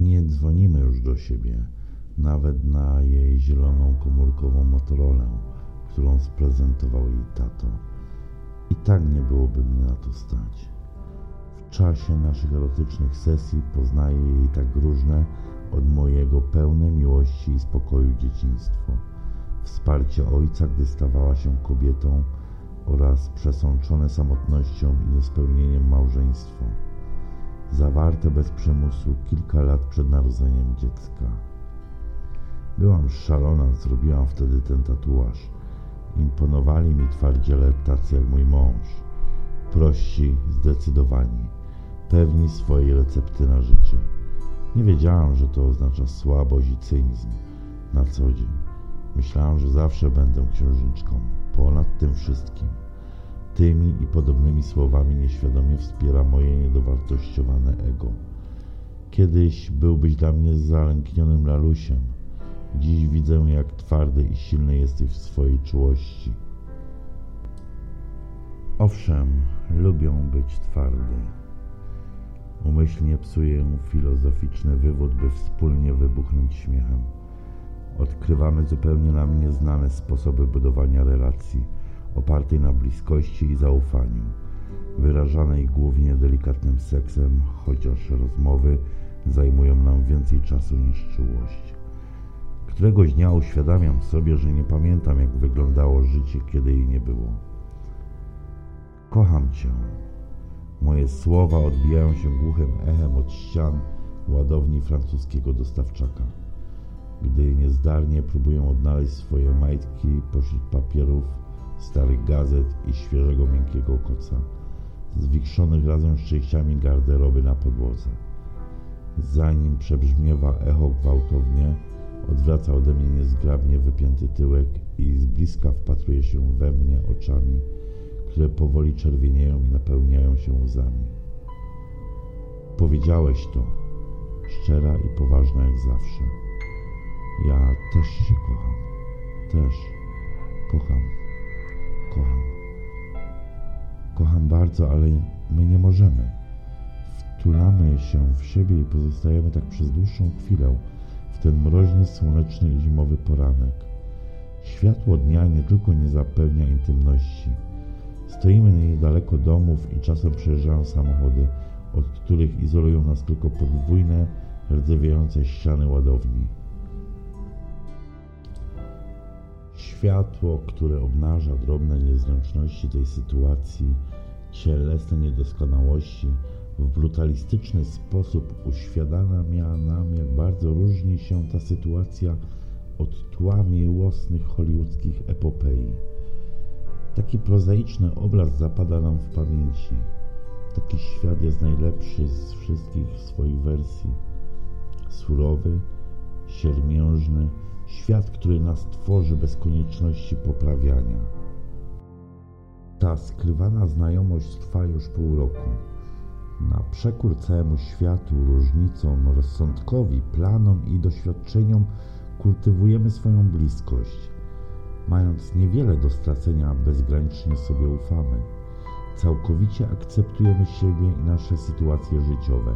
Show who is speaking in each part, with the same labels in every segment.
Speaker 1: Nie dzwonimy już do siebie, nawet na jej zieloną komórkową Motorolę, którą sprezentował jej tato. I tak nie byłoby mnie na to stać. W czasie naszych erotycznych sesji poznaję jej tak różne od mojego pełne miłości i spokoju dzieciństwo, wsparcie ojca, gdy stawała się kobietą oraz przesączone samotnością i niespełnieniem małżeństwo zawarte bez przymusu kilka lat przed narodzeniem dziecka. Byłam szalona, zrobiłam wtedy ten tatuaż. Imponowali mi twardziele tacy jak mój mąż. Prości, zdecydowani, pewni swojej recepty na życie. Nie wiedziałam, że to oznacza słabość i cynizm na co dzień. Myślałam, że zawsze będę księżniczką, ponad tym wszystkim. Tymi i podobnymi słowami nieświadomie wspiera moje niedowartościowane ego. Kiedyś byłbyś dla mnie zalęknionym lalusiem. Dziś widzę, jak twardy i silny jesteś w swojej czułości. Owszem, lubię być twardy. Umyślnie psuję filozoficzny wywód, by wspólnie wybuchnąć śmiechem. Odkrywamy zupełnie nam nieznane sposoby budowania relacji opartej na bliskości i zaufaniu, wyrażanej głównie delikatnym seksem, chociaż rozmowy zajmują nam więcej czasu niż czułość. Któregoś dnia uświadamiam sobie, że nie pamiętam, jak wyglądało życie, kiedy jej nie było. Kocham Cię. Moje słowa odbijają się głuchym echem od ścian ładowni francuskiego dostawczaka. Gdy niezdarnie próbuję odnaleźć swoje majtki pośród papierów, starych gazet i świeżego miękkiego koca, zwichrzonych razem z częściami garderoby na podłodze. Zanim przebrzmiewa echo gwałtownie, odwraca ode mnie niezgrabnie wypięty tyłek i z bliska wpatruje się we mnie oczami, które powoli czerwienieją i napełniają się łzami. Powiedziałeś to, szczera i poważna jak zawsze. Ja też się kocham, też kocham kocham. Kocham bardzo, ale my nie możemy. Wtulamy się w siebie i pozostajemy tak przez dłuższą chwilę, w ten mroźny, słoneczny i zimowy poranek. Światło dnia nie tylko nie zapewnia intymności. Stoimy niedaleko domów i czasem przejeżdżają samochody, od których izolują nas tylko podwójne, rdzewiejące ściany ładowni. Światło, które obnaża drobne niezręczności tej sytuacji, cielesne niedoskonałości, w brutalistyczny sposób uświadamia nam, jak bardzo różni się ta sytuacja od tła miłosnych hollywoodzkich epopei. Taki prozaiczny obraz zapada nam w pamięci. Taki świat jest najlepszy z wszystkich swoich wersji. Surowy, siermiężny, Świat, który nas tworzy bez konieczności poprawiania. Ta skrywana znajomość trwa już pół roku. Na przekór całemu światu, różnicom, rozsądkowi, planom i doświadczeniom kultywujemy swoją bliskość. Mając niewiele do stracenia, bezgranicznie sobie ufamy. Całkowicie akceptujemy siebie i nasze sytuacje życiowe,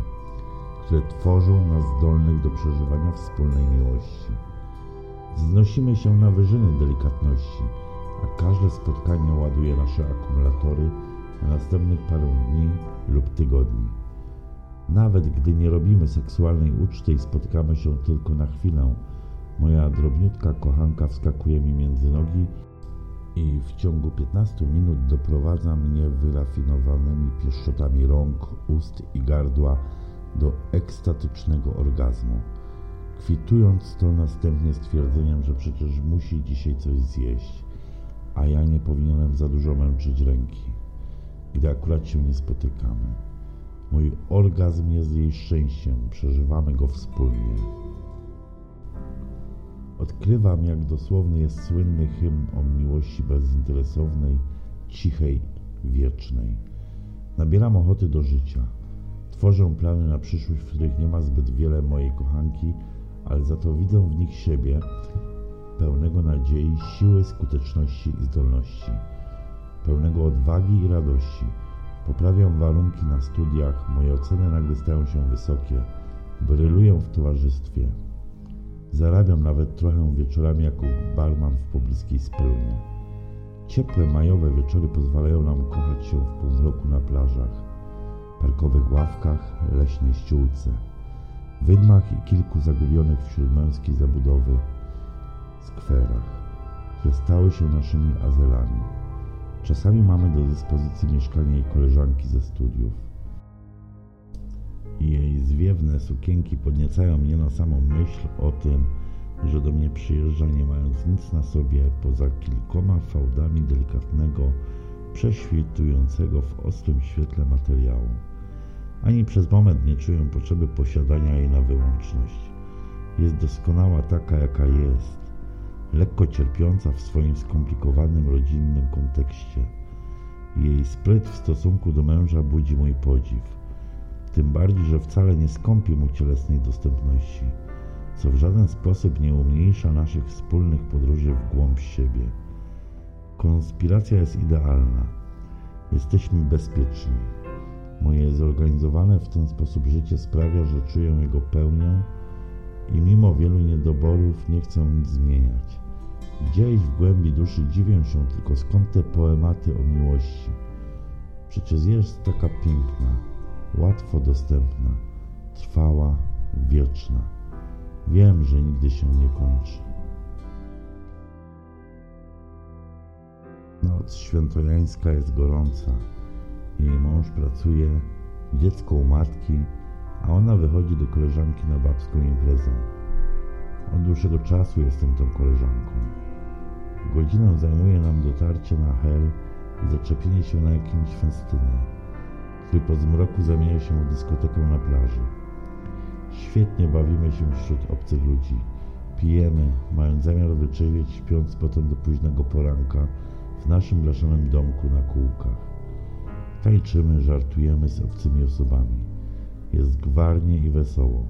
Speaker 1: które tworzą nas zdolnych do przeżywania wspólnej miłości. Znosimy się na wyżyny delikatności, a każde spotkanie ładuje nasze akumulatory na następnych parę dni lub tygodni. Nawet gdy nie robimy seksualnej uczty i spotykamy się tylko na chwilę, moja drobniutka kochanka wskakuje mi między nogi i w ciągu 15 minut doprowadza mnie wyrafinowanymi pieszczotami rąk, ust i gardła do ekstatycznego orgazmu, kwitując to następnie stwierdzeniem, że przecież musi dzisiaj coś zjeść, a ja nie powinienem za dużo męczyć ręki, gdy akurat się nie spotykamy. Mój orgazm jest jej szczęściem, przeżywamy go wspólnie. Odkrywam, jak dosłowny jest słynny hymn o miłości bezinteresownej, cichej, wiecznej. Nabieram ochoty do życia. Tworzę plany na przyszłość, w których nie ma zbyt wiele mojej kochanki, ale za to widzę w nich siebie, pełnego nadziei, siły, skuteczności i zdolności, pełnego odwagi i radości. Poprawiam warunki na studiach, moje oceny nagle stają się wysokie, bryluję w towarzystwie. Zarabiam nawet trochę wieczorami jako barman w pobliskiej spelunie. Ciepłe majowe wieczory pozwalają nam kochać się w półmroku na plażach, parkowych ławkach, leśnej ściółce, wydmach i kilku zagubionych wśród męskiej zabudowy skwerach, które stały się naszymi azelami. Czasami mamy do dyspozycji mieszkanie jej koleżanki ze studiów. Jej zwiewne sukienki podniecają mnie na samą myśl o tym, że do mnie przyjeżdża nie mając nic na sobie poza kilkoma fałdami delikatnego, prześwitującego w ostrym świetle materiału. Ani przez moment nie czuję potrzeby posiadania jej na wyłączność. Jest doskonała taka, jaka jest, lekko cierpiąca w swoim skomplikowanym rodzinnym kontekście. Jej spryt w stosunku do męża budzi mój podziw. Tym bardziej, że wcale nie skąpi mu cielesnej dostępności, co w żaden sposób nie umniejsza naszych wspólnych podróży w głąb siebie. Konspiracja jest idealna. Jesteśmy bezpieczni. Moje zorganizowane w ten sposób życie sprawia, że czuję jego pełnię i mimo wielu niedoborów nie chcę nic zmieniać. Gdzieś w głębi duszy dziwię się tylko skąd te poematy o miłości. Przecież jest taka piękna, łatwo dostępna, trwała, wieczna. Wiem, że nigdy się nie kończy. Noc świętojańska jest gorąca. Jej mąż pracuje, dziecko u matki, a ona wychodzi do koleżanki na babską imprezę. Od dłuższego czasu jestem tą koleżanką. Godzinę zajmuje nam dotarcie na hel i zaczepienie się na jakimś festynie, który po zmroku zamienia się w dyskotekę na plaży. Świetnie bawimy się wśród obcych ludzi. Pijemy, mając zamiar wyczerpieć, śpiąc potem do późnego poranka w naszym blaszanym domku na kółkach. Tańczymy, żartujemy z obcymi osobami. Jest gwarnie i wesoło.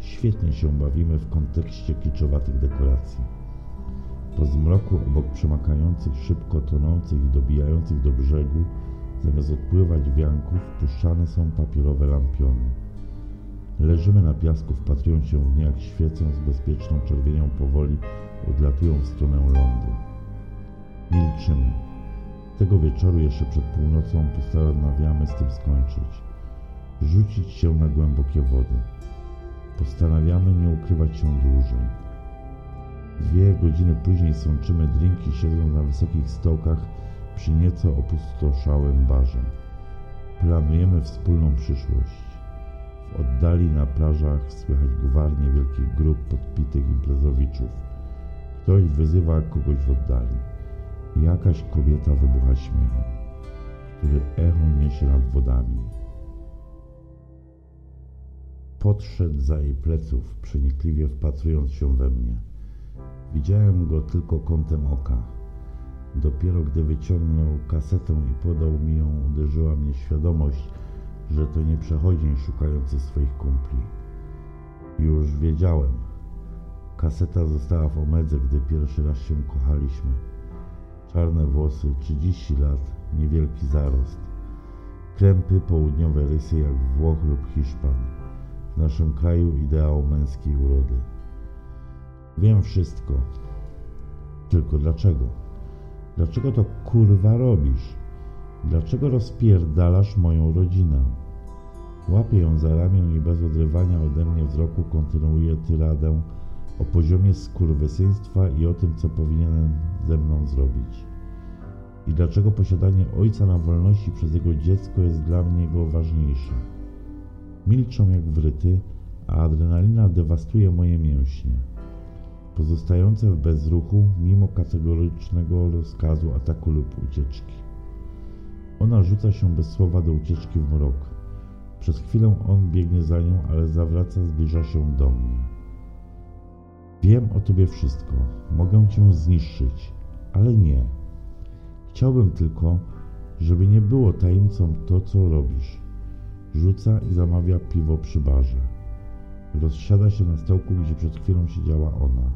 Speaker 1: Świetnie się bawimy w kontekście kiczowatych dekoracji. Po zmroku obok przemakających, szybko tonących i dobijających do brzegu, zamiast odpływać wianków, puszczane są papierowe lampiony. Leżymy na piasku, wpatrując się w nie jak świecą z bezpieczną czerwienią powoli odlatują w stronę lądu. Milczymy. Tego wieczoru jeszcze przed północą postanawiamy z tym skończyć. Rzucić się na głębokie wody. Postanawiamy nie ukrywać się dłużej. Dwie godziny później sączymy drinki siedząc na wysokich stołkach przy nieco opustoszałym barze. Planujemy wspólną przyszłość. W oddali na plażach słychać gwarnie wielkich grup podpitych imprezowiczów. Ktoś wyzywa kogoś w oddali. Jakaś kobieta wybucha śmiechem, który echo niesie nad wodami. Podszedł za jej pleców, przenikliwie wpatrując się we mnie. Widziałem go tylko kątem oka. Dopiero gdy wyciągnął kasetę i podał mi ją, uderzyła mnie świadomość, że to nie przechodzień szukający swoich kumpli. Już wiedziałem. Kaseta została w Omedze, gdy pierwszy raz się kochaliśmy. Czarne włosy, 30 lat, niewielki zarost. Krępy, południowe rysy jak Włoch lub Hiszpan. W naszym kraju ideał męskiej urody. Wiem wszystko. Tylko dlaczego? Dlaczego to kurwa robisz? Dlaczego rozpierdalasz moją rodzinę? Łapię ją za ramię i bez odrywania ode mnie wzroku kontynuuję tyradę o poziomie skurwysyństwa i o tym, co powinienem ze mną zrobić. I dlaczego posiadanie ojca na wolności przez jego dziecko jest dla mnie go ważniejsze. Milczą jak wryty, a adrenalina dewastuje moje mięśnie. Pozostające w bezruchu, mimo kategorycznego rozkazu ataku lub ucieczki. Ona rzuca się bez słowa do ucieczki w mrok. Przez chwilę on biegnie za nią, ale zawraca, zbliża się do mnie. Wiem o tobie wszystko. Mogę cię zniszczyć, ale nie. Chciałbym tylko, żeby nie było tajemnicą to, co robisz. Rzuca i zamawia piwo przy barze. Rozsiada się na stołku, gdzie przed chwilą siedziała ona.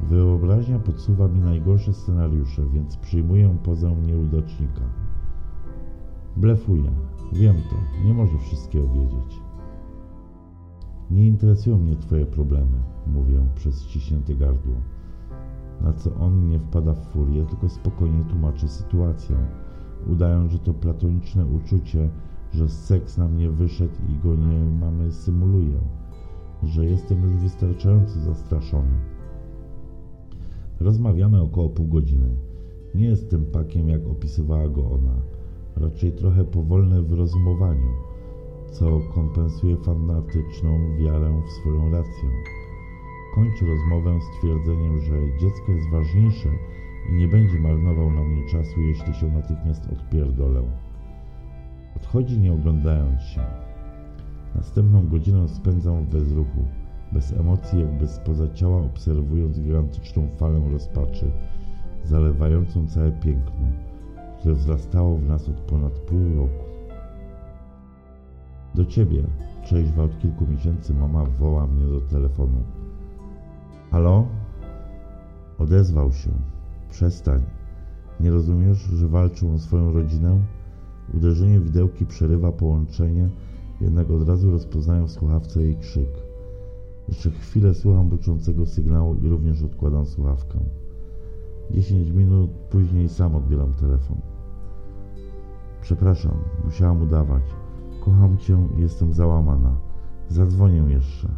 Speaker 1: Wyobraźnia podsuwa mi najgorsze scenariusze, więc przyjmuję pozę nieudacznika. Blefuję. Wiem to. Nie może wszystkiego wiedzieć. Nie interesują mnie twoje problemy, mówię przez ściśnięte gardło. Na co on nie wpada w furię, tylko spokojnie tłumaczy sytuację, udając, że to platoniczne uczucie, że seks na mnie wyszedł i go nie mamy symuluję, że jestem już wystarczająco zastraszony. Rozmawiamy około pół godziny. Nie jestem pakiem, jak opisywała go ona, raczej trochę powolny w rozumowaniu, co kompensuje fanatyczną wiarę w swoją rację. Kończy rozmowę stwierdzeniem, że dziecko jest ważniejsze i nie będzie marnował na mnie czasu, jeśli się natychmiast odpierdolę. Odchodzi nie oglądając się. Następną godzinę spędzam w bezruchu, bez emocji, jakby spoza ciała, obserwując gigantyczną falę rozpaczy, zalewającą całe piękno, które wzrastało w nas od ponad pół roku. Do ciebie, trzeźwa od kilku miesięcy, mama woła mnie do telefonu. Halo? Odezwał się. Przestań. Nie rozumiesz, że walczą o swoją rodzinę? Uderzenie widełki przerywa połączenie, jednak od razu rozpoznają w słuchawce jej krzyk. Jeszcze chwilę słucham buczącego sygnału i również odkładam słuchawkę. Dziesięć minut później sam odbieram telefon. Przepraszam, musiałam udawać. Kocham cię i jestem załamana. Zadzwonię jeszcze.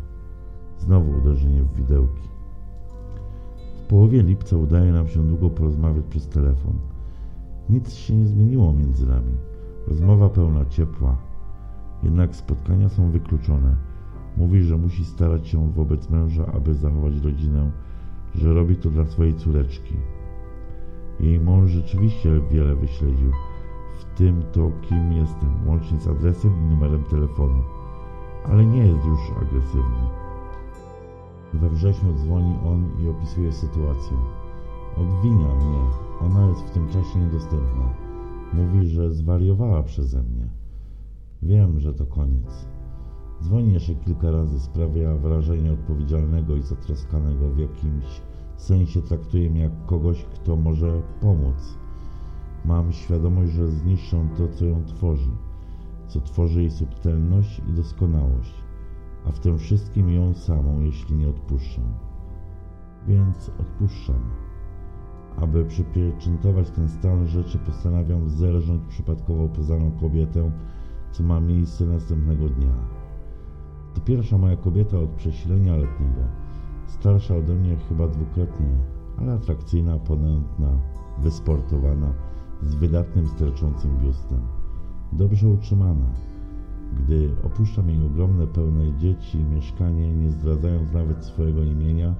Speaker 1: Znowu uderzenie w widełki. Połowie lipca udaje nam się długo porozmawiać przez telefon. Nic się nie zmieniło między nami. Rozmowa pełna ciepła. Jednak spotkania są wykluczone. Mówi, że musi starać się wobec męża, aby zachować rodzinę, że robi to dla swojej córeczki. Jej mąż rzeczywiście wiele wyśledził, w tym to, kim jestem, łącznie z adresem i numerem telefonu, ale nie jest już agresywny. We wrześniu dzwoni on i opisuje sytuację. Obwinia mnie, ona jest w tym czasie niedostępna. Mówi, że zwariowała przeze mnie. Wiem, że to koniec. Dzwoni jeszcze kilka razy, sprawia wrażenie odpowiedzialnego i zatroskanego. W jakimś sensie traktuje mnie jak kogoś, kto może pomóc. Mam świadomość, że zniszczę to, co ją tworzy, co tworzy jej subtelność i doskonałość, a w tym wszystkim ją samą, jeśli nie odpuszczę. Więc odpuszczam. Aby przypieczętować ten stan rzeczy, postanawiam zerżnąć przypadkowo poznaną kobietę, co ma miejsce następnego dnia. To pierwsza moja kobieta od przesilenia letniego. Starsza ode mnie chyba dwukrotnie, ale atrakcyjna, ponętna, wysportowana, z wydatnym, sterczącym biustem. Dobrze utrzymana. Gdy opuszczam jej ogromne, pełne dzieci mieszkanie, nie zdradzając nawet swojego imienia,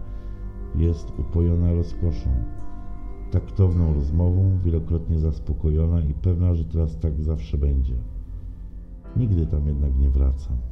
Speaker 1: jest upojona rozkoszą, taktowną rozmową, wielokrotnie zaspokojona i pewna, że teraz tak zawsze będzie. Nigdy tam jednak nie wracam.